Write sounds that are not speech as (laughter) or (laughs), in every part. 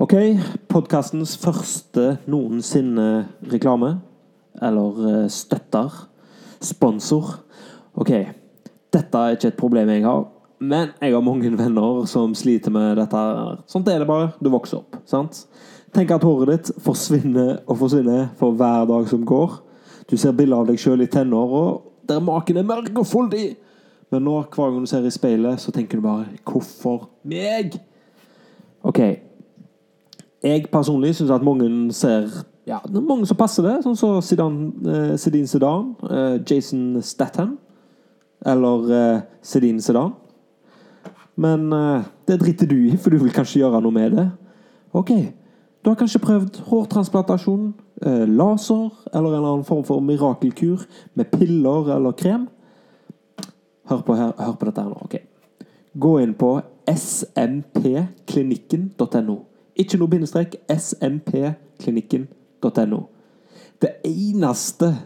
Ok, podkastens første noensinne reklame. Eller eh, støtter. Sponsor. Ok, dette er ikke et problem jeg har, men jeg har mange venner som sliter med dette. Sånt er det bare. Du vokser opp. sant? Tenk at håret ditt forsvinner og forsvinner for hver dag som går. Du ser bilder av deg sjøl i tenåra der maken er mørk og foldig. Men nå, hver gang du ser i speilet, så tenker du bare 'Hvorfor meg?' Ok. Jeg personlig syns at mange ser Ja, det er mange som passer det. Sånn som Zidane, eh, Zidane eh, Jason Statham eller Sedin Zidane Zidane. Men eh, det driter du i, for du vil kanskje gjøre noe med det. Ok, du har kanskje prøvd hårtransplantasjon, eh, laser eller en annen form for mirakelkur med piller eller krem. Hør på, her, hør på dette her nå. ok. Gå inn på smpklinikken.no. Ikke noe bindestrek. smpklinikken.no. Det eneste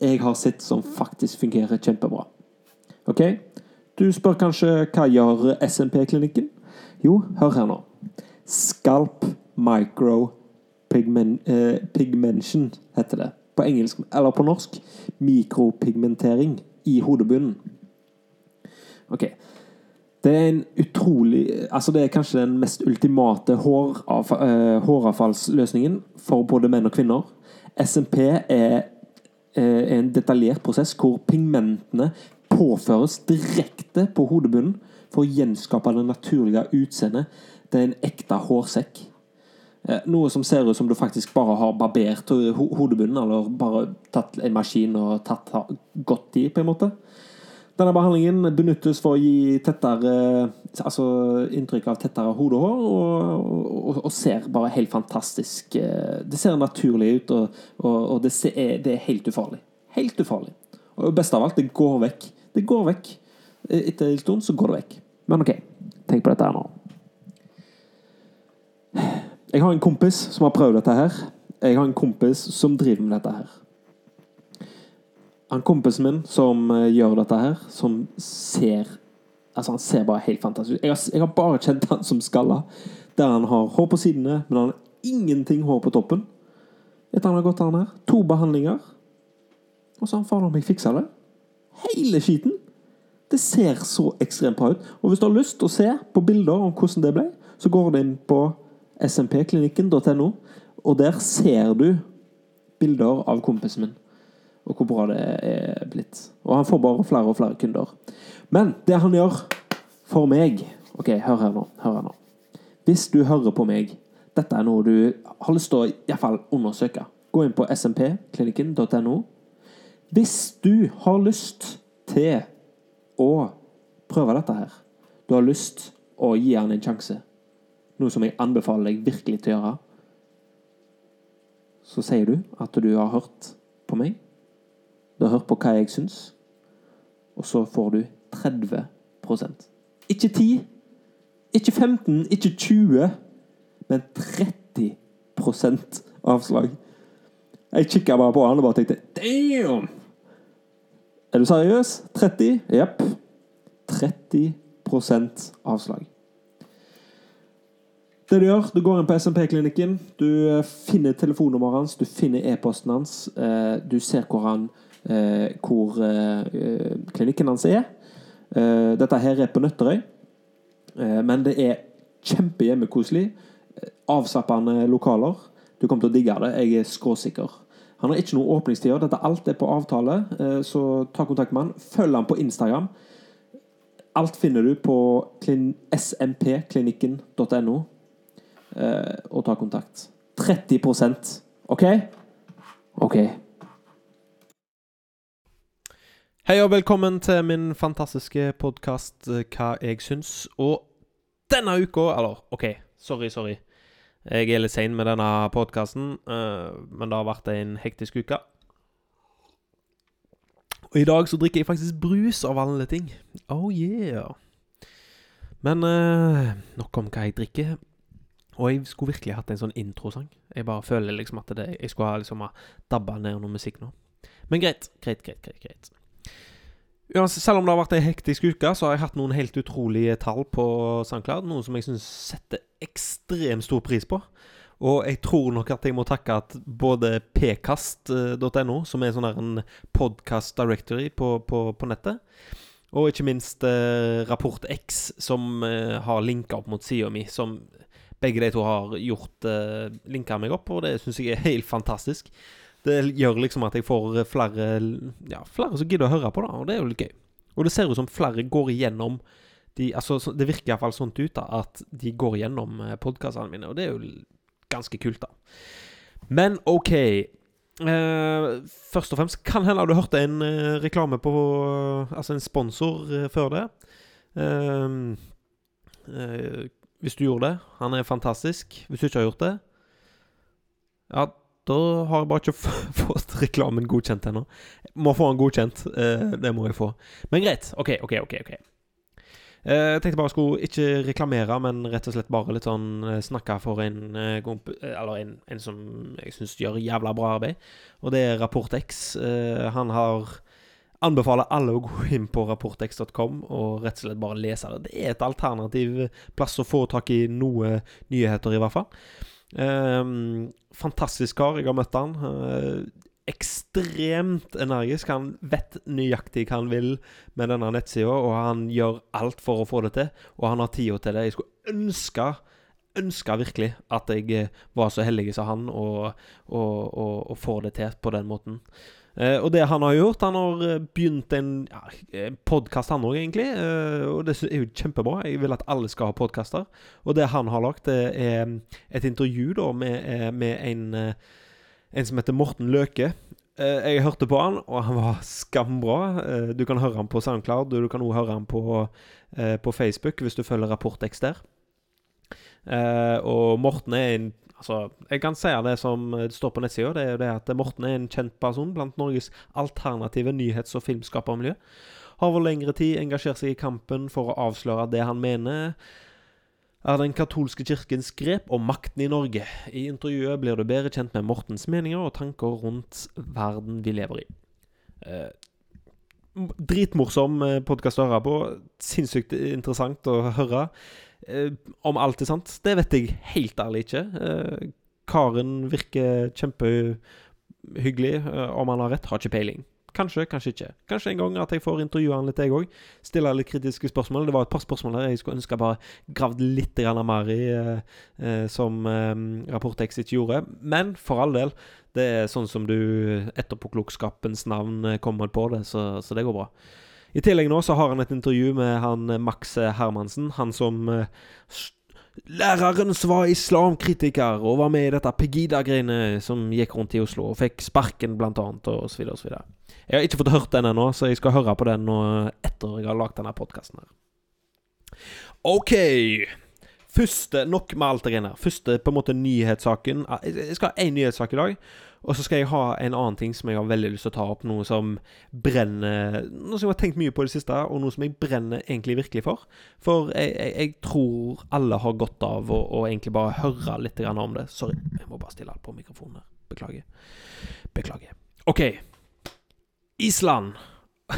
jeg har sett som faktisk fungerer kjempebra. Ok? Du spør kanskje hva gjør SMP-klinikken? Jo, hør her nå. Scalp micro pigmen, eh, pigmention heter det. På engelsk, eller på norsk mikropigmentering i hodebunnen. Ok. Det er en utrolig Altså det er kanskje den mest ultimate håravf eh, håravfallsløsningen for både menn og kvinner. SMP er, eh, en detaljert prosess hvor pigmentene påføres direkte på hodebunnen for å gjenskape det naturlige utseendet. Det er en ekte hårsekk. Eh, Noe som ser ut som du faktisk bare har barbert hodebunnen, eller bare tatt en maskin og tatt godt i, på en måte. Denne behandlingen benyttes for å gi tettere Altså inntrykk av tettere hodehår, og, og, og ser bare helt fantastisk eh, Det ser naturlig ut, og, og, det, ser, det er helt ufarlig. Helt ufarlig. Og best av alt, det går vekk. Det går vekk. Eh, Etter en stund så går det vekk. Men OK, tenk på dette her nå. Jeg har en kompis som har prøvd dette her. Jeg har en kompis som driver med dette her. Han kompisen min som eh, gjør dette her, som ser Altså, han ser bare helt fantastisk ut. Jeg jeg har bare kjent han som skalla. Der han har hår på sidene, men han har ingenting hår på toppen. Etter han har gått den her. To behandlinger. Og så har han faen meg fiksa det. Hele skiten. Det ser så ekstremt bra ut. Og hvis du har lyst til å se på bilder om hvordan det ble, så går du inn på smpklinikken.no, og der ser du bilder av kompisen min. Og hvor bra det er blitt. Og han får bare flere og flere kunder. Men det han gjør for meg Ok, hør her nå. Hør her nå. Hvis du hører på meg, dette er noe du har lyst til å i hvert fall undersøke. Gå inn på smpklinikken.no. Hvis du har lyst til å prøve dette her, du har lyst å gi han en sjanse, noe som jeg anbefaler deg virkelig til å gjøre, så sier du at du har hørt på meg. Du har hørt på hva jeg syns, og så får du 30% Ikke 10, ikke 15, ikke 20, men 30% avslag. Jeg kikka bare på han og bare tenkte Damn! Er du seriøs? 30? Jepp. 30% avslag. Det du gjør, du går inn på SMP-klinikken, du eh, finner telefonnummeret hans, du finner e-posten hans, eh, du ser hvor, han, hvor eh, eh, klinikken hans er. Eh, dette her er på Nøtterøy, eh, men det er kjempehjemmekoselig. Eh, Avslappende lokaler. Du kommer til å digge det, jeg er skråsikker. Han har ikke noen åpningstider, dette alt er på avtale, eh, så ta kontakt med han. Følg han på Instagram. Alt finner du på klin smpklinikken.no eh, og ta kontakt. 30% OK? OK. Hei og velkommen til min fantastiske podkast Hva jeg syns. Og denne uka Eller, OK, sorry, sorry. Jeg er litt sein med denne podkasten, men det har vært en hektisk uke. Og i dag så drikker jeg faktisk brus, av alle ting. Oh yeah. Men eh, nok om hva jeg drikker. Og jeg skulle virkelig hatt en sånn introsang. Jeg bare føler liksom at det, jeg skulle ha liksom dabba ned noe musikk nå. Men greit, greit, greit, greit. greit. Selv om det har vært ei hektisk uke, så har jeg hatt noen helt utrolige tall på SoundCloud. Noe som jeg syns setter ekstremt stor pris på. Og jeg tror nok at jeg må takke at både pkast.no, som er sånn en podcast directory på, på, på nettet, og ikke minst eh, Rapport X, som eh, har linka opp mot sida mi, som begge de to har gjort eh, linka meg opp, og det syns jeg er helt fantastisk. Det gjør liksom at jeg får flere Ja, flere som gidder å høre på, da, og det er jo litt gøy. Og det ser ut som flere går igjennom de, altså, så- Det virker iallfall sånn ut, da, at de går igjennom podkastene mine, og det er jo ganske kult, da. Men OK. Eh, først og fremst kan hende du hørte en eh, reklame på Altså en sponsor eh, før det. Eh, eh, hvis du gjorde det. Han er fantastisk. Hvis du ikke har gjort det Ja, da har jeg bare ikke (laughs) fått reklamen godkjent ennå. Må få den godkjent. eh, det må jeg få. Men greit. OK, OK, OK. ok Eh, Jeg tenkte bare jeg skulle ikke reklamere, men rett og slett bare litt sånn eh, snakke for en eh, Eller en, en som jeg syns gjør jævla bra arbeid. Og det er Rapport X. Han har Anbefaler alle å gå inn på rapportx.com og rett og slett bare lese det. Det er et alternativ plass å få tak i noe nyheter, i hvert fall. Ehm, fantastisk kar. Jeg har møtt han. Ekstremt energisk. Han vet nøyaktig hva han vil med denne nettsida, og han gjør alt for å få det til. Og han har tida til det. Jeg skulle ønske Ønska virkelig at jeg var så heldig som han, og, og, og, og får det til på den måten. Eh, og det han har gjort Han har eh, begynt en ja, podkast, han òg, egentlig. Eh, og det er jo kjempebra. Jeg vil at alle skal ha podkaster. Og det han har lagt, det er mm, et intervju da med, eh, med en, eh, en som heter Morten Løke. Eh, jeg hørte på han, og han var skambra. Eh, du kan høre han på SoundCloud, og du kan også høre han på, eh, på Facebook hvis du følger Rapport X der. Eh, og Morten er en Altså, jeg kan si det som det står på nettsida, det er jo det at Morten er en kjent person blant Norges alternative nyhets- og filmskapermiljø. Har over lengre tid engasjert seg i kampen for å avsløre det han mener er den katolske kirkens grep om makten i Norge. I intervjuet blir du bedre kjent med Mortens meninger og tanker rundt verden vi lever i. Eh, dritmorsom podkast å høre på. Sinnssykt interessant å høre. Eh, om alt er sant, det vet jeg helt ærlig ikke. Eh, karen virker kjempehyggelig. Eh, om han har rett, har ikke peiling. Kanskje, kanskje ikke. Kanskje en gang at jeg får intervjue han litt, jeg òg. Stille litt kritiske spørsmål. Det var et par spørsmål der jeg skulle ønske jeg bare gravd litt mer i, eh, eh, som Rapport X ikke gjorde. Men for all del, det er sånn som du etterpåklokskapens navn kommer på det, så, så det går bra. I tillegg nå så har han et intervju med han eh, Max Hermansen, han som eh, Læreren som var islamkritiker og var med i dette Pegida-greiene som gikk rundt i Oslo, og fikk sparken, blant annet, og så videre og så videre. Jeg har ikke fått hørt den ennå, så jeg skal høre på den nå etter jeg har lagd denne podkasten her. OK. Første Nok med alt det greiene her. Første på en måte nyhetssaken Ah, Jeg skal ha én nyhetssak i dag. Og så skal jeg ha en annen ting som jeg har veldig lyst til å ta opp. Noe som brenner Noe som jeg har tenkt mye på i det siste, og noe som jeg brenner egentlig virkelig for. For jeg, jeg, jeg tror alle har godt av å, å egentlig bare høre litt om det. Sorry, jeg må bare stille alt på mikrofonen. Beklager. Beklager. OK. Island. (laughs)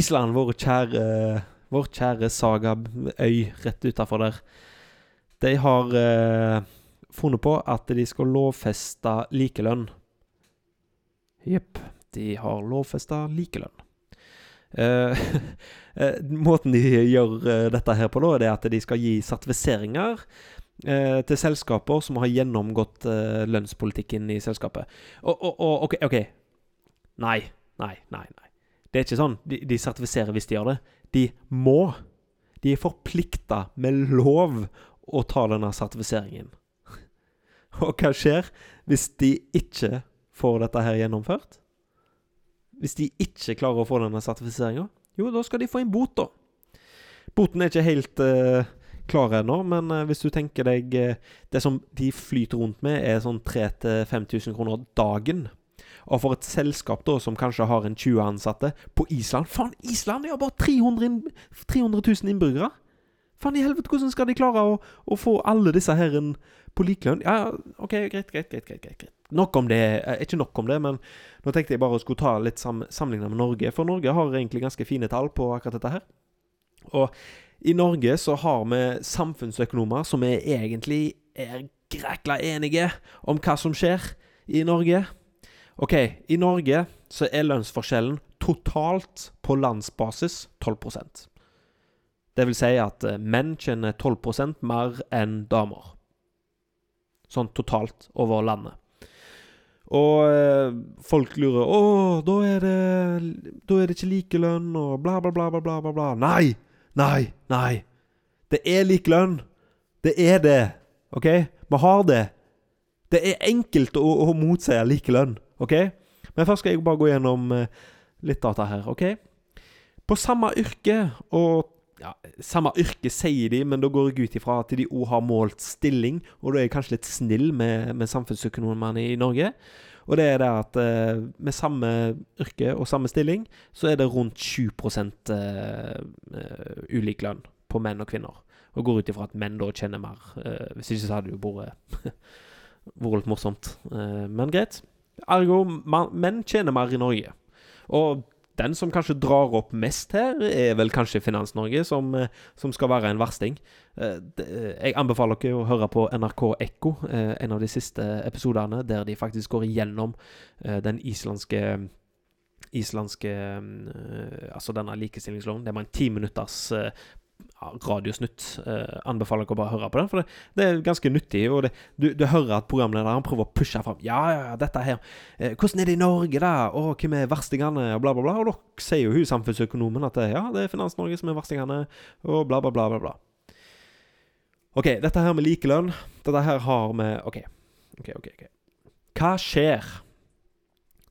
Island, vår kjære Vår kjære Saga-øy rett utafor der. De har eh, funnet på at de skal lovfeste likelønn. Jepp. De har lovfesta likelønn. Eh, (laughs) eh, måten de gjør eh, dette her på, da, er at de skal gi sertifiseringer eh, til selskaper som har gjennomgått eh, lønnspolitikken i selskapet. Og, og, og OK, OK. Nei, nei, nei. nei. Det er ikke sånn de, de sertifiserer hvis de gjør det. De må. De er forplikta med lov å ta denne sertifiseringen. (laughs) Og hva skjer hvis de ikke får dette her gjennomført? Hvis de ikke klarer å få denne sertifiseringa? Jo, da skal de få en bot, da. Boten er ikke helt uh, klar ennå, men uh, hvis du tenker deg uh, Det som de flyter rundt med, er sånn 3000-5000 kroner dagen. Og for et selskap da som kanskje har en 20 ansatte på Island Faen, Island de har bare 300, 300 000 innbyggere! Faen i helvete, hvordan skal de klare å, å få alle disse her på likelønn? Ja, OK, greit, greit. greit, greit, greit. Nok om det. eh, Ikke nok om det, men nå tenkte jeg bare å skulle ta litt sam sammenligna med Norge. For Norge har egentlig ganske fine tall på akkurat dette her. Og i Norge så har vi samfunnsøkonomer som er egentlig er grækla enige om hva som skjer i Norge. OK, i Norge så er lønnsforskjellen totalt på landsbasis 12 Det vil si at eh, menn tjener 12% mer enn damer. Sånn totalt over landet. Og eh, folk lurer Å, da er det Da er det ikke likelønn, og bla, bla, bla, bla, bla, bla. Nei! Nei! Nei! Det er likelønn! Det er det! OK? Vi har det. Det er enkelt å, å motsi likelønn. OK? Men først skal jeg bare gå gjennom eh, litt data her. OK? På samme yrke og ja, Samme yrke, sier de, men da går jeg ut ifra at de òg har målt stilling. Og da er jeg kanskje litt snill med, med samfunnsøkonomene i Norge. Og det er det at eh, med samme yrke og samme stilling, så er det rundt 7 eh, eh, ulik lønn på menn og kvinner. Og går ut ifra at menn da tjener mer. Eh, hvis ikke så hadde det jo vært (laughs) litt morsomt. Eh, men greit. Ergo, menn tjener mer i Norge. Og den som kanskje drar opp mest her, er vel kanskje Finans-Norge, som, eh, som skal være en versting. Eh, eh, Jeg anbefaler dere å høre på NRK Ekko, en av de siste episodene, der de faktisk går igjennom den islandske Islandske eh, Altså denne likestillingsloven. Det var en ti minutters radiosnutt. Eh, anbefaler dere bare høre på den, for det, det er ganske nyttig. Og det, du, du hører at programlederen prøver å pushe fram. Ja, ja, ja, dette her. Eh, hvordan er det i Norge, da? Og hvem er verstingene? Og bla, bla, bla. Og da sier jo hun samfunnsøkonomen at det, ja, det er Finans-Norge som er verstingene, og bla, bla, bla, bla, bla. OK, dette her med likelønn Dette her har vi OK. OK, OK. ok Hva skjer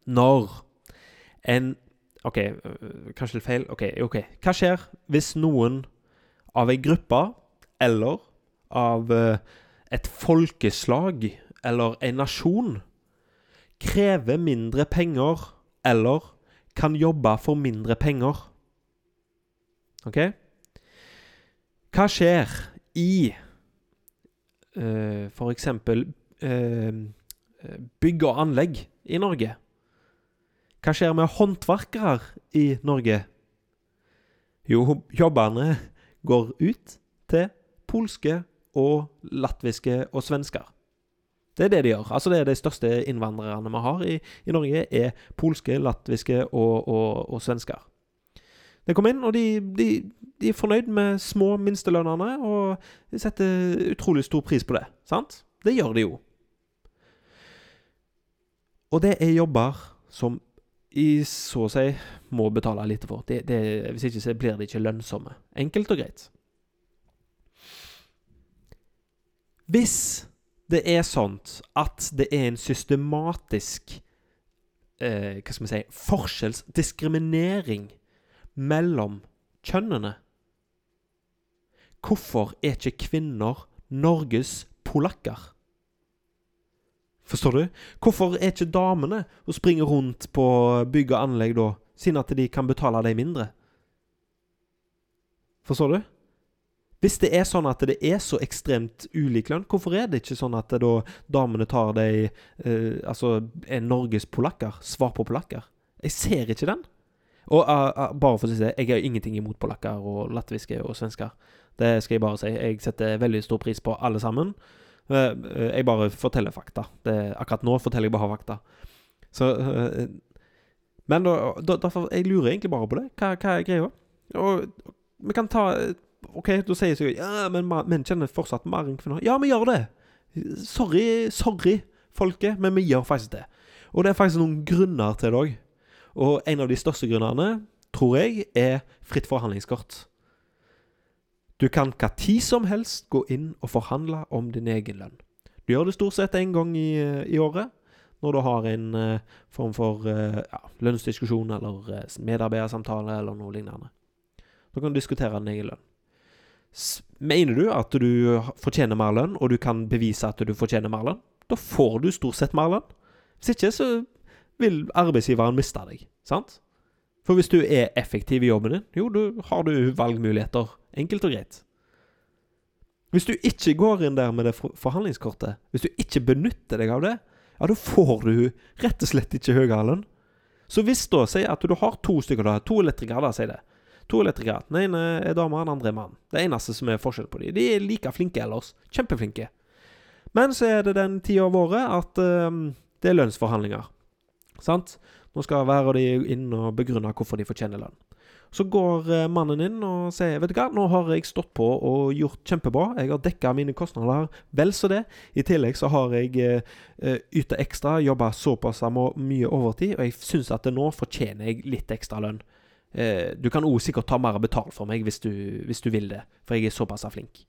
når en OK, øh, kanskje litt feil. OK. ok Hva skjer hvis noen av ei gruppe, eller av øh, et folkeslag, eller en nasjon, krever mindre penger, eller kan jobbe for mindre penger? OK? Hva skjer i uh, for eksempel eh, bygg og anlegg i Norge? Hva skjer med håndverkere i Norge? Jo, jobbene går ut til polske og latviske og svensker. Det er det de gjør. Altså Det er de største innvandrerne vi har i, i Norge, er polske, latviske og, og, og svensker. De kommer inn, og de, de, de er fornøyd med små minstelønnene og setter utrolig stor pris på det. Sant? Det gjør de jo. Og det er jobber som i så å si må betale lite for. Det, det, hvis ikke så blir de ikke lønnsomme. Enkelt og greit. Hvis det er sånn at det er en systematisk eh, Hva skal vi si forskjellsdiskriminering mellom kjønnene, hvorfor er ikke kvinner Norges polakker? Forstår du? Hvorfor er ikke damene og springer rundt på bygg og anlegg da, siden at de kan betale dem mindre? Forstår du? Hvis det er sånn at det er så ekstremt ulik lønn, hvorfor er det ikke sånn at da damene tar de eh, Altså er Norges polakker? Svar på polakker? Jeg ser ikke den. Og uh, uh, bare for å si det, jeg har ingenting imot polakker og latviske og svensker. Det skal jeg bare si. Jeg setter veldig stor pris på alle sammen. Uh, jeg bare forteller fakta. Det, akkurat nå forteller jeg bare fakta. Så uh, Men da, da, derfor Jeg lurer egentlig bare på det. Hva, hva er greia? Og vi kan ta OK, da sier jeg Ja, men menn kjenner fortsatt mer enn kvinner. Ja, vi gjør det. Sorry, sorry, folket, men vi gjør faktisk det. Og det er faktisk noen grunner til det òg. Og en av de største grunnene, tror jeg, er fritt forhandlingskort. Du kan hva tid som helst gå inn og forhandle om din egen lønn. Du gjør det stort sett én gang i, i året, når du har en uh, form for uh, ja, lønnsdiskusjon eller uh, medarbeidersamtale eller noe lignende. Da kan du diskutere din egen lønn. Mener du at du fortjener mer lønn, og du kan bevise at du fortjener mer lønn, da får du stort sett mer lønn. Hvis ikke, så vil arbeidsgiveren miste deg. Sant? For hvis du er effektiv i jobben din, jo, da har du valgmuligheter. Enkelt og greit. Hvis du ikke går inn der med det forhandlingskortet, hvis du ikke benytter deg av det, ja, da får du rett og slett ikke høyere lønn. Så hvis da sier at du har to stykker, da, to elektrikere, da, sier det. To elektrikere. Den ene er dame, den andre er mann. Det eneste som er forskjell på dem. De er like flinke ellers. Kjempeflinke. Men så er det den tida av året at um, det er lønnsforhandlinger. Sant? Nå skal hver av de inn og begrunne hvorfor de fortjener lønn. Så går uh, mannen inn og sier Vet du hva, nå har jeg stått på og gjort kjempebra. Jeg har dekka mine kostnader vel så det. I tillegg så har jeg uh, yta ekstra, jobba såpass mye overtid, og jeg syns at nå fortjener jeg litt ekstra lønn. Uh, du kan òg sikkert ta mer betalt for meg hvis du, hvis du vil det, for jeg er såpass flink.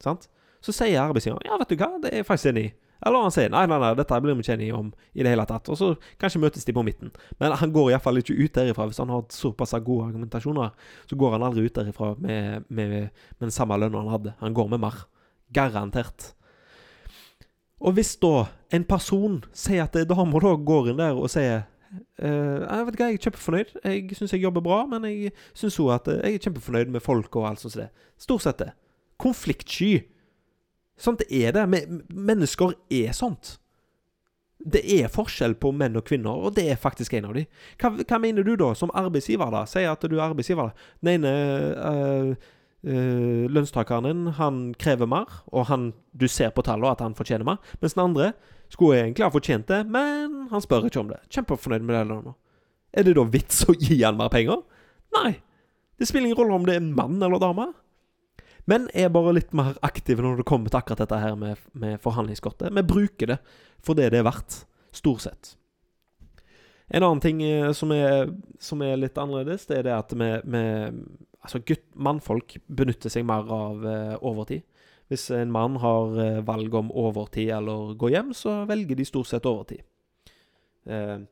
Sant? Så sier arbeidsgiveren ja, vet du hva, det er jeg faktisk enig i. Eller han sier nei, nei, nei, dette blir vi ikke enige om i det hele tatt. Og så kanskje møtes de på midten. Men han går iallfall ikke ut derifra hvis han har såpass gode argumentasjoner. Så går han aldri ut derifra med, med, med den samme lønna han hadde. Han går med mer. Garantert. Og hvis da en person sier at dama da går inn der og sier Uh, jeg vet ikke, jeg er kjempefornøyd. Jeg syns jeg jobber bra, men jeg syns òg at jeg er kjempefornøyd med folk og alt sånt. Stort sett det. Konfliktsky. Sånt er det. Mennesker er sånt. Det er forskjell på menn og kvinner, og det er faktisk en av dem. Hva, hva, mener du da, som arbeidsgiver? da? Si at du er arbeidsgiver. Den ene øh, øh, lønnstakeren din, han krever mer, og han, du ser på tallene at han fortjener mer. Mens den andre skulle egentlig ha fortjent det, men han spør ikke om det. Kjempefornøyd med det lønna. Er det da vits å gi han mer penger? Nei. Det spiller ingen rolle om det er mann eller dame. Men er bare litt mer aktive når det kommer til akkurat dette her med, med forhandlingskortet. Vi bruker det for det det er verdt, stort sett. En annen ting eh, som er, som er litt annerledes, det er det at vi, Altså, gutt, mannfolk benytter seg mer av uh, overtid. Hvis en mann har uh, valg om overtid eller gå hjem, så velger de stort sett overtid. Uh,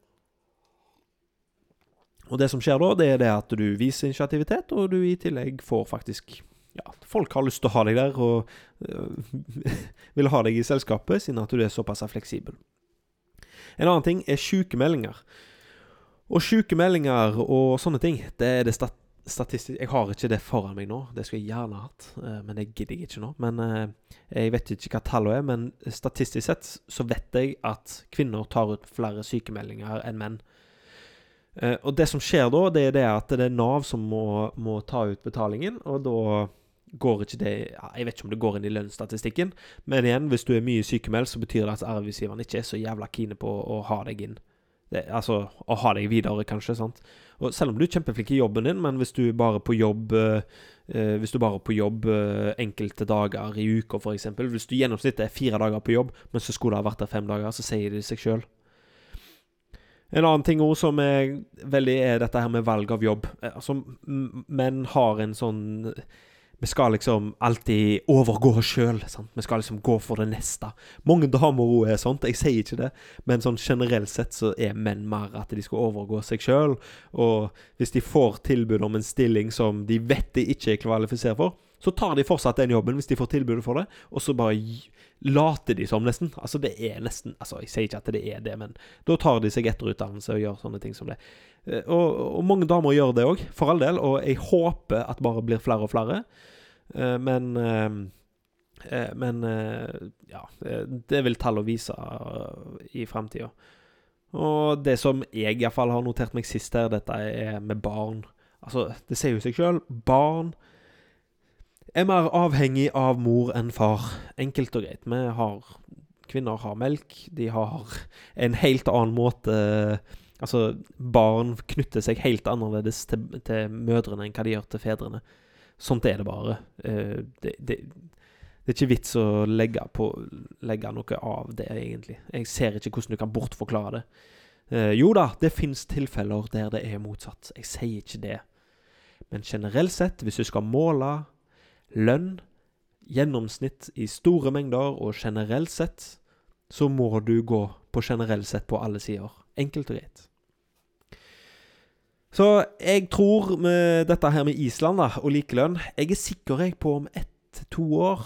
og det som skjer da, det er det at du viser initiativitet, og du i tillegg får faktisk ja, folk har lyst til å ha deg der, og øh, (laughs) vil ha deg i selskapet, siden at du er såpass fleksibel. En annen ting er sykemeldinger. Og sykemeldinger og sånne ting, det er det stat statistisk Jeg har ikke det foran meg nå, det skulle jeg gjerne hatt, øh, men det gidder jeg ikke nå. Men øh, Jeg vet ikke hva tallet er, men statistisk sett så vet jeg at kvinner tar ut flere sykemeldinger enn menn. Og det som skjer da, det er det at det er Nav som må, må ta ut betalingen, og da går ikke det Jeg vet ikke om det går inn i lønnsstatistikken, men igjen, hvis du er mye sykemeldt, så betyr det at arbeidsgiveren ikke er så jævla keen på å ha deg inn. Det, altså å ha deg videre, kanskje. sant? Og Selv om du er kjempeflink i jobben din, men hvis du bare på jobb øh, Hvis du bare på jobb øh, enkelte dager i uka, f.eks. Hvis du gjennomsnittet er fire dager på jobb, men så skulle ha vært der fem dager, så sier det seg sjøl. En annen ting også som er veldig er dette her med valg av jobb. Altså, menn har en sånn vi skal liksom alltid overgå oss sjøl. Vi skal liksom gå for det neste. Mange damer òg er sånt, jeg sier ikke det, men sånn generelt sett så er menn mer at de skal overgå seg sjøl. Og hvis de får tilbud om en stilling som de vet de ikke er kvalifisert for, så tar de fortsatt den jobben hvis de får tilbudet for det, og så bare later de som, nesten. Altså, det er nesten Altså, jeg sier ikke at det er det, men da tar de seg etterutdannelse og gjør sånne ting som det. Eh, og, og mange damer gjør det òg, for all del, og jeg håper at bare blir flere og flere. Eh, men eh, Men ja, det vil tallet vise i framtida. Og det som jeg iallfall har notert meg sist her, dette er med barn. Altså, det sier jo seg sjøl. Barn er mer avhengig av mor enn far. Enkelt og greit. Vi har Kvinner har melk. De har en helt annen måte Altså, barn knytter seg helt annerledes til, til mødrene enn hva de gjør til fedrene. Sånt er det bare. Uh, det, det, det, er ikke vits å legge, på, legge, noe av det, egentlig. Jeg ser ikke hvordan du kan bortforklare det. Uh, jo da, det fins tilfeller der det er motsatt. Jeg sier ikke det. Men generelt sett, hvis du skal måle lønn, gjennomsnitt i store mengder og generelt sett, så må du gå på generelt sett på alle sider. Enkelt og greit. Så jeg tror med dette her med Island da, og likelønn Jeg er sikker på om ett-to år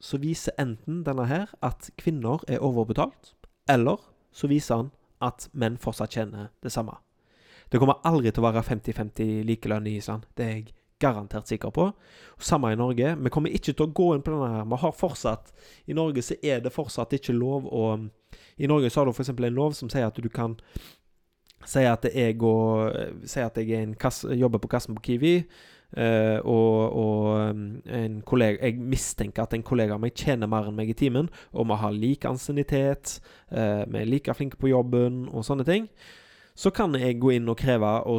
så viser enten denne her at kvinner er overbetalt, eller så viser han at menn fortsatt tjener det samme. Det kommer aldri til å være 50-50 likelønn i Island. Det er jeg garantert sikker på. Samme i Norge. Vi kommer ikke til å gå inn på denne her. Vi har fortsatt I Norge så er det fortsatt ikke lov å I Norge så har du f.eks. en lov som sier at du kan Si at jeg og, Si at jeg kasse, jobber på kassen på Kiwi. Uh, og, og um, en kollega Jeg mistenker at en kollega av meg tjener mer enn meg i timen, og vi har lik ansiennitet, uh, vi er like flinke på jobben og sånne ting. Så kan jeg gå inn og kreve å,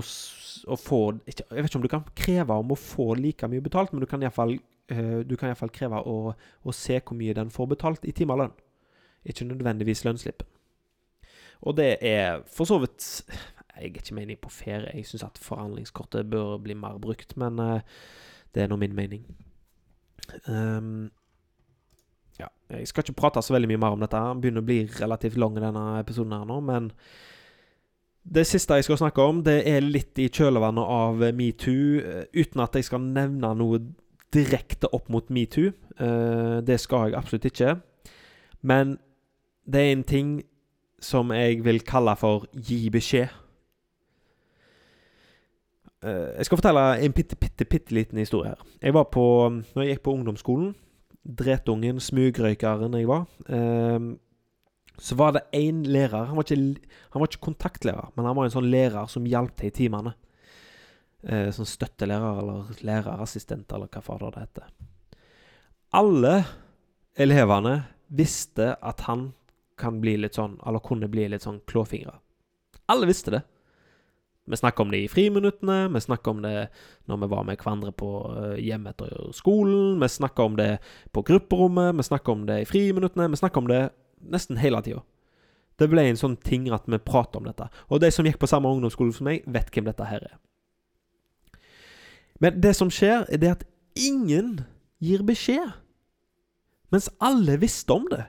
å få Jeg vet ikke om du kan kreve om å få like mye betalt, men du kan iallfall uh, du kan iallfall kreve å, å, se hvor mye den får betalt i timelønn. Ikke nødvendigvis lønnsslippen. Og det er for så vidt Jeg er ikke mening på ferie. Jeg syns at forhandlingskortet bør bli mer brukt, men uh, det er nå min mening. Um, ja, jeg skal ikke prate så veldig mye mer om dette. Den begynner å bli relativt lang, denne episoden her nå, men det siste jeg skal snakke om, det er litt i kjølvannet av metoo, eh, uten at jeg skal nevne noe direkte opp mot metoo. Uh, det skal jeg absolutt ikke. Men det er en ting som jeg vil kalle for gi beskjed. Uh, jeg skal fortelle en bitte, bitte, bitte liten historie her. Jeg var på, når jeg gikk på ungdomsskolen, dretungen, smugrøykeren jeg var, så var det én lærer han var, ikke, han var, ikke, kontaktlærer, men han var en sånn lærer som hjalp til i timene. Eh, sånn støttelærer eller lærerassistent, eller hva fader det heter. Alle elevene visste at han kan bli litt sånn, eller kunne bli litt sånn klåfingre. Alle visste det. Vi snakker om det i friminuttene, vi snakker om det når vi var med hverandre på uh, hjemme etter skolen, vi snakker om det på grupperommet, vi snakker om det i friminuttene, vi snakker om det nesten hele tida. Det ble en sånn ting at vi prater om dette. Og de som gikk på samme ungdomsskole som meg, vet hvem dette her er. Men det som skjer, er det at ingen gir beskjed. Mens alle visste om det.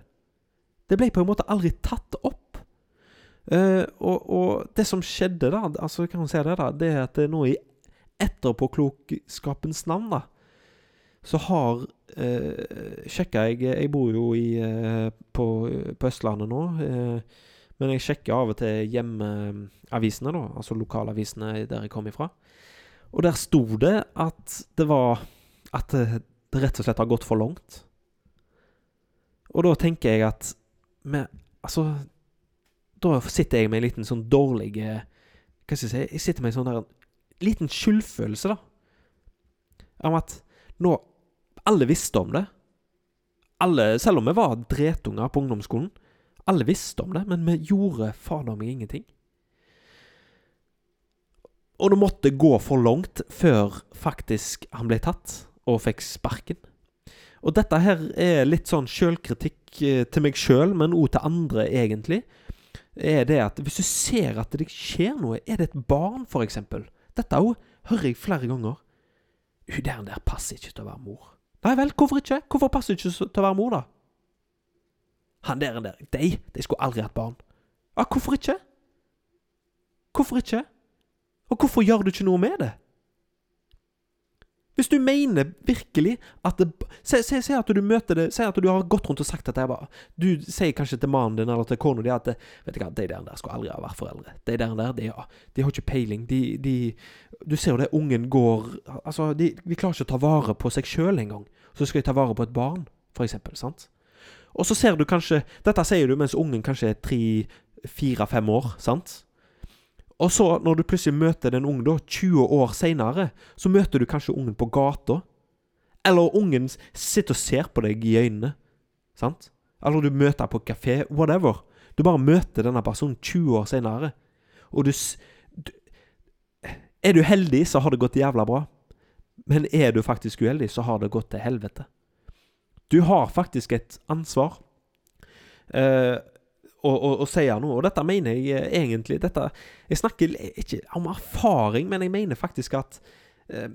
Det ble på en måte aldri tatt opp. Uh, og, og, det som skjedde, da altså kan man si Det da, det er at nå i etterpåklokskapens navn, da, så har eh, Sjekka jeg Jeg bor jo i, uh, på, på, Østlandet nå. Eh, men jeg sjekker av og til hjemmeavisene, da, altså lokalavisene der jeg kom ifra. Og der sto det at det var At det, det rett og slett har gått for langt. Og da tenker jeg at med Altså Da sitter jeg med en liten sånn dårlig eh, Hva skal jeg si Jeg sitter med en sånn der liten skyldfølelse, da. Om at nå Alle visste om det. Alle, selv om vi var dretunger på ungdomsskolen. Alle visste om det, men vi gjorde fader meg ingenting. Og det måtte gå for langt før faktisk han ble tatt og fikk sparken. Og dette her er litt sånn sjølkritikk eh, til meg sjøl, men òg til andre, egentlig. Er det at hvis du ser at det skjer noe Er det et barn, eksempel? Dette òg hører jeg flere ganger. Hun der passer ikke til å være mor. Nei vel, hvorfor ikke? Hvorfor passer det ikke til å være mor, da? Han der, der De, de skulle aldri hatt barn. Ja, hvorfor ikke? Hvorfor ikke? Og hvorfor gjør du ikke noe med det? Hvis du mener virkelig at det Si at du møter det Si at du har gått rundt og sagt at jeg bare Du sier kanskje til mannen din eller til kona di at Vet du hva, de der, der skulle aldri ha vært foreldre. De der, der de, de, har ikke peiling. De, de Du ser jo det, ungen går Altså, de, de klarer ikke å ta vare på seg sjøl engang. Så skal de ta vare på et barn, for eksempel. Sant? Og så ser du kanskje Dette sier du mens ungen kanskje er tre, fire, fem år. sant? Og så, når du plutselig møter den ungen da, 20 år seinere, så møter du kanskje ungen på gata. Eller ungen sitter og ser på deg i øynene. Sant? Eller du møter på kafé. Whatever. Du bare møter denne personen 20 år seinere. Og du, du Er du heldig, så har det gått jævla bra. Men er du faktisk uheldig, så har det gått til helvete. Du har faktisk et ansvar. Uh, og, å, å sier noe. Og dette mener jeg eh, egentlig dette, Jeg snakker ikke om erfaring, men jeg mener faktisk at eh,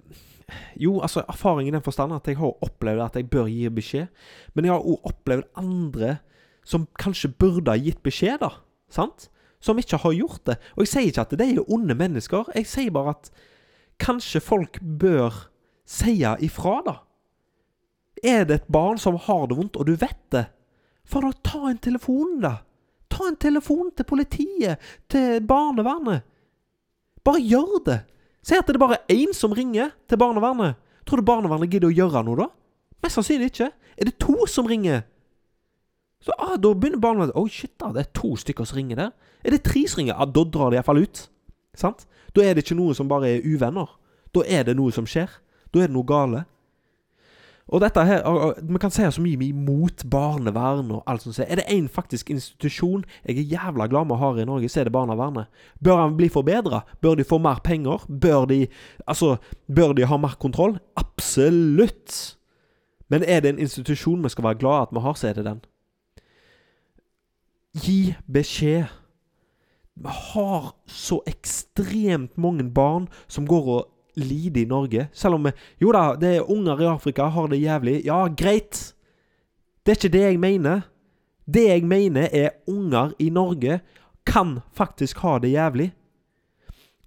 Jo, altså erfaring i den forstand at jeg har opplevd at jeg bør gi beskjed. Men jeg har òg opplevd andre som kanskje burde ha gitt beskjed, da. Sant? Som ikke har gjort det. Og jeg sier ikke at de er onde mennesker. Jeg sier bare at kanskje folk bør si ifra, da. Er det et barn som har det vondt, og du vet det, for da ta en telefon, da. Ta en telefon til politiet, til barnevernet. Bare gjør det. Si at det er bare én som ringer til barnevernet. Tror du barnevernet gidder å gjøre noe da? Mest sannsynlig ikke. Er det to som ringer, Så ah, Da begynner barnevernet oh, shit, da, det er to stykker som ringer der. Er det tre som ringer? Ja, Da drar de iallfall ut. Sant? Da er det ikke noe som bare er uvenner. Da er det noe som skjer. Da er det noe gale. Og dette her, Vi kan si så mye vi imot barnevern og alt sånt. Er det én faktisk institusjon jeg er jævla glad med å ha i Norge, så er det barnevernet. Bør han bli forbedra? Bør de få mer penger? Bør de Altså, bør de ha mer kontroll? Absolutt! Men er det en institusjon vi skal være glad at vi har, så er det den. Gi beskjed. Vi har så ekstremt mange barn som går og lider i Norge. Selv om Jo da, det er unger i Afrika har det jævlig. Ja, greit. Det er ikke det jeg mener. Det jeg mener, er unger i Norge kan faktisk ha det jævlig.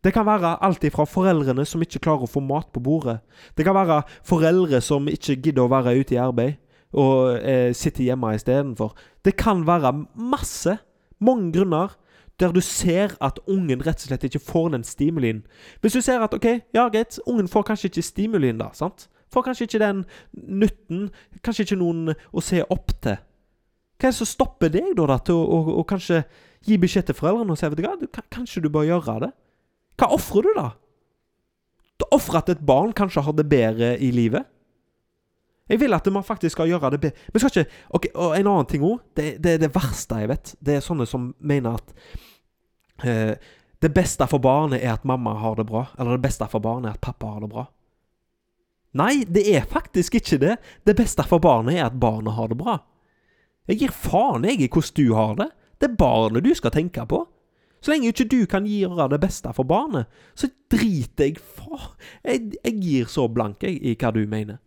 Det kan være alt ifra foreldrene som ikke klarer å få mat på bordet. Det kan være foreldre som ikke gidder å være ute i arbeid, og eh, sitter hjemme istedenfor. Det kan være masse, mange grunner der du ser at ungen rett og slett ikke får den stimulien. Hvis du ser at ok, ja greit, ungen får kanskje ikke stimulien, da. sant? Får kanskje ikke den nytten, kanskje ikke noen å se opp til. Hva er det som stopper deg da, da til å, å, å, kanskje gi beskjed til foreldrene og si vet du hva, kanskje du bør gjøre det? Hva ofrer du, da? Du ofrer at et barn kanskje har det bedre i livet? Jeg vil at man faktisk skal gjøre det bedre. Men skal ikke Ok, Og en annen ting òg. Det, det, er det verste jeg vet. Det er sånne som mener at det beste for barnet er at mamma har det bra. Eller det beste for barnet er at pappa har det bra. Nei, det er faktisk ikke det. Det beste for barnet er at barnet har det bra. Jeg gir faen jeg i hvordan du har det. Det er barnet du skal tenke på. Så lenge ikke du kan gjøre det beste for barnet, så driter jeg faen jeg, jeg gir så blank jeg, i hva du mener.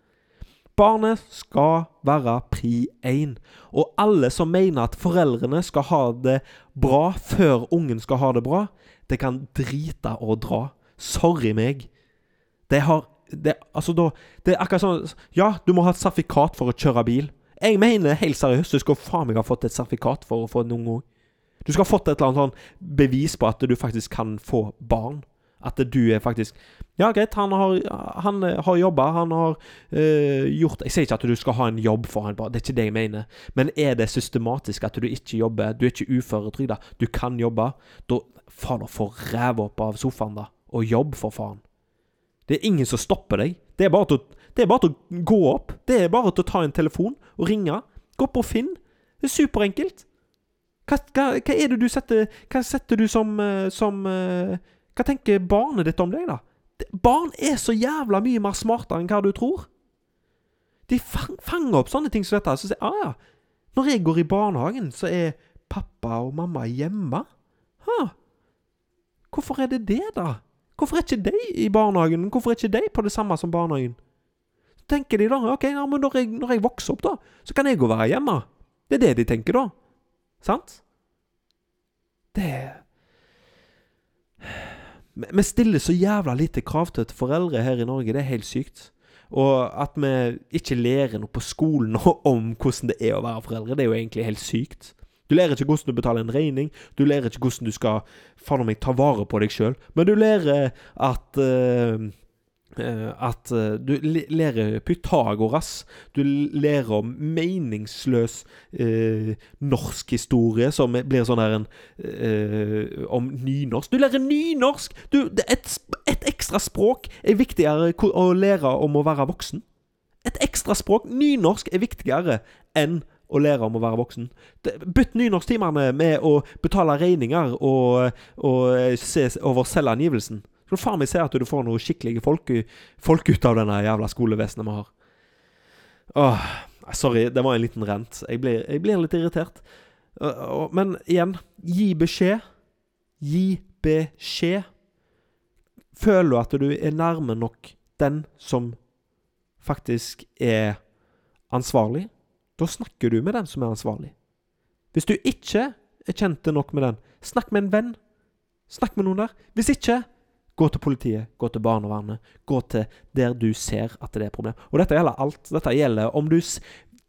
Barnet skal være pri én. Og alle som mener at foreldrene skal ha det bra før ungen skal ha det bra, det kan drite og dra. Sorry meg. Det har det, altså da, det er akkurat sånn Ja, du må ha et sertifikat for å kjøre bil. Jeg mener helt seriøst, du skal faen meg ha fått et sertifikat for å få en ung òg. Du skal ha fått et eller annet sånn bevis på at du faktisk kan få barn. At du er faktisk Ja, greit, han har, han har jobba, han har øh, gjort Jeg sier ikke at du skal ha en jobb for han, det er ikke det jeg mener. Men er det systematisk at du ikke jobber, du er ikke uføretrygda, du kan jobbe, da faen, få ræva opp av sofaen, da, og jobb, for faen. Det er ingen som stopper deg. Det er bare til, det er bare til å gå opp. Det er bare til å ta en telefon og ringe. Gå på Finn. Det er superenkelt. Hva, hva, hva er det du setter Hva setter du som, eh, som eh, hva tenker barnet ditt om deg, da? Barn er så jævla mye mer smartere enn hva du tror. De fang, fanger opp sånne ting som dette. Så sier ah, ja, når jeg går i barnehagen, så er pappa og mamma hjemme. Ha. Hvorfor er det det, da? Hvorfor er ikke de i barnehagen? Hvorfor er ikke de på det samme som barnehagen? Så tenker de da ok, ja, men når jeg, når jeg vokser opp, da, så kan jeg gå være hjemme. Det er det de tenker, da. Sant? Det vi stiller så jævla lite krav til foreldre her i Norge. Det er helt sykt. Og at vi ikke lærer noe på skolen (laughs) om hvordan det er å være foreldre, det er jo egentlig helt sykt. Du lærer ikke hvordan du betaler en regning. Du lærer ikke hvordan du skal faen meg ta vare på deg sjøl. Men du lærer at uh, at uh, du lærer Pythagoras. Du lærer om meningsløs norsk historie som blir sånn her en eh, Om nynorsk. Du lærer nynorsk! Du, et, et, ekstra språk er viktigere å lære om å være voksen. Et ekstra språk, nynorsk, er viktigere enn å lære om å være voksen. Bytt nynorsktimene med å betale regninger og, og se over selvangivelsen. Så faen meg se at du får noe skikkelige folk, folk ut av denne jævla skolevesenet vi har. Åh, sorry, det var en liten rent. Jeg blir, jeg blir litt irritert. Men igjen, gi beskjed. Gi beskjed. Føler du at du er nærme nok den som faktisk er ansvarlig, da snakker du med den som er ansvarlig. Hvis du ikke er kjent nok med den, snakk med en venn. Snakk med noen der. Hvis ikke, Gå til politiet, gå til barnevernet, gå til der du ser at det er et problem. Og dette gjelder alt. Dette gjelder om du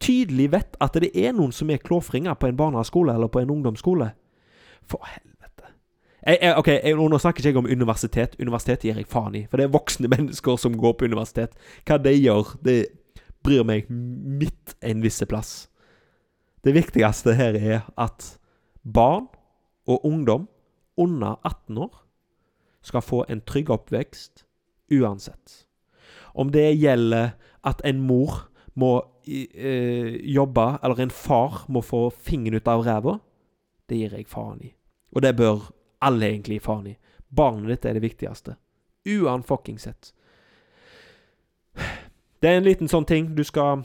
tydelig vet at det er noen som er klåfringer på en barneskole eller på en ungdomsskole. For helvete. Jeg, jeg, ok, jeg, Nå snakker ikke jeg om universitet. Universitet gir jeg faen i. For det er voksne (laughs) mennesker som går på universitet. Hva de gjør, det bryr meg midt en visse plass. Det viktigste her er at barn og ungdom under 18 år skal få en trygg oppvekst uansett. Om det gjelder at en mor må eh, jobbe, eller en far må få fingeren ut av ræva, det gir jeg faen i. Og det bør alle egentlig faen i. Barnet ditt er det viktigste. Uan fucking sett. Det er en liten sånn ting du skal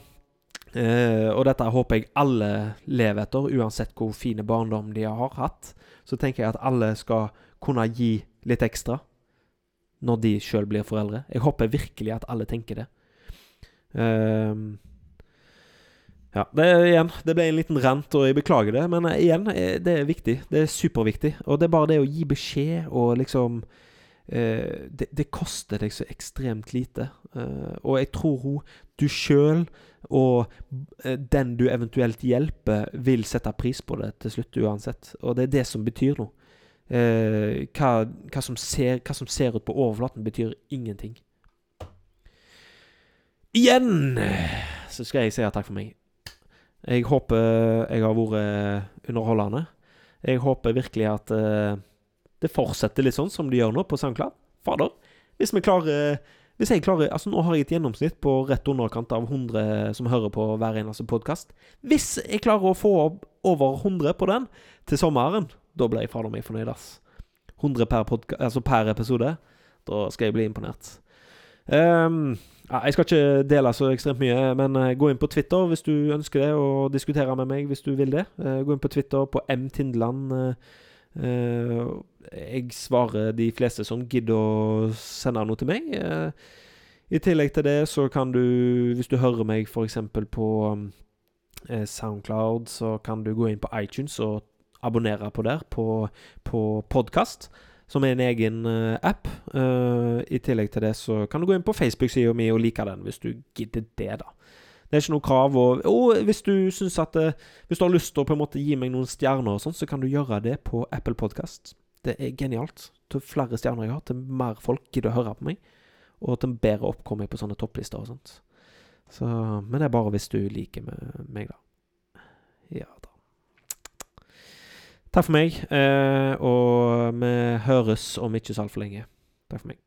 eh, Og dette håper jeg alle lever etter, uansett hvor fine barndom de har hatt. Så tenker jeg at alle skal kunne gi litt ekstra når de sjøl blir foreldre. Jeg håper virkelig at alle tenker det. Um, ja, det igjen Det ble en liten rant, og jeg beklager det, men igjen, eh, det er viktig. Det er superviktig. Og det er bare det å gi beskjed og liksom eh, det, det, koster deg så ekstremt lite. Eh, og jeg tror hun, du sjøl og eh, den du eventuelt hjelper, vil sette pris på det til slutt uansett. Og det er det som betyr noe. Eh, hva, hva, som ser, hva, som ser, ut på overflaten, betyr ingenting. Igjen så skal jeg si takk for meg. Jeg håper jeg har vært underholdende. Jeg håper virkelig at eh, det fortsetter litt sånn som det gjør nå på SoundCloud. Fader, hvis vi klarer Hvis jeg klarer Altså, nå har jeg et gjennomsnitt på rett underkant av 100 som hører på hver eneste podkast. Hvis jeg klarer å få opp over 100 på den til sommeren, da ble jeg fader meg fornøyd, ass. 100 per, altså per, episode. Da skal jeg bli imponert. Um, ja, jeg skal ikke dele så ekstremt mye, men uh, gå inn på Twitter hvis du ønsker det, og diskutere med meg hvis du vil det. Uh, gå inn på Twitter på mtindeland. Tindeland. Uh, jeg svarer de fleste som gidder å sende noe til meg. I tillegg til det så kan du, hvis du hører meg f.eks. på Soundcloud, så kan du gå inn på iTunes og abonnere på der, på, på podkast, som er en egen uh, app. Uh, I tillegg til det så kan du gå inn på Facebook-sida mi og like den, hvis du gidder det, da. Det er ikke noe krav. Og, og hvis du syns at uh, Hvis du har lyst til å på en måte gi meg noen stjerner og sånn, så kan du gjøre det på Apple Podcast. Det er genialt. Til flere stjerner jeg har, til mer folk gidder å høre på meg. Og til bedre oppkommer jeg på sånne topplister og sånt. Så, men det er bare hvis du liker meg, da. Ja da. Takk for meg, eh, og vi høres om ikke så altfor lenge. Takk for meg.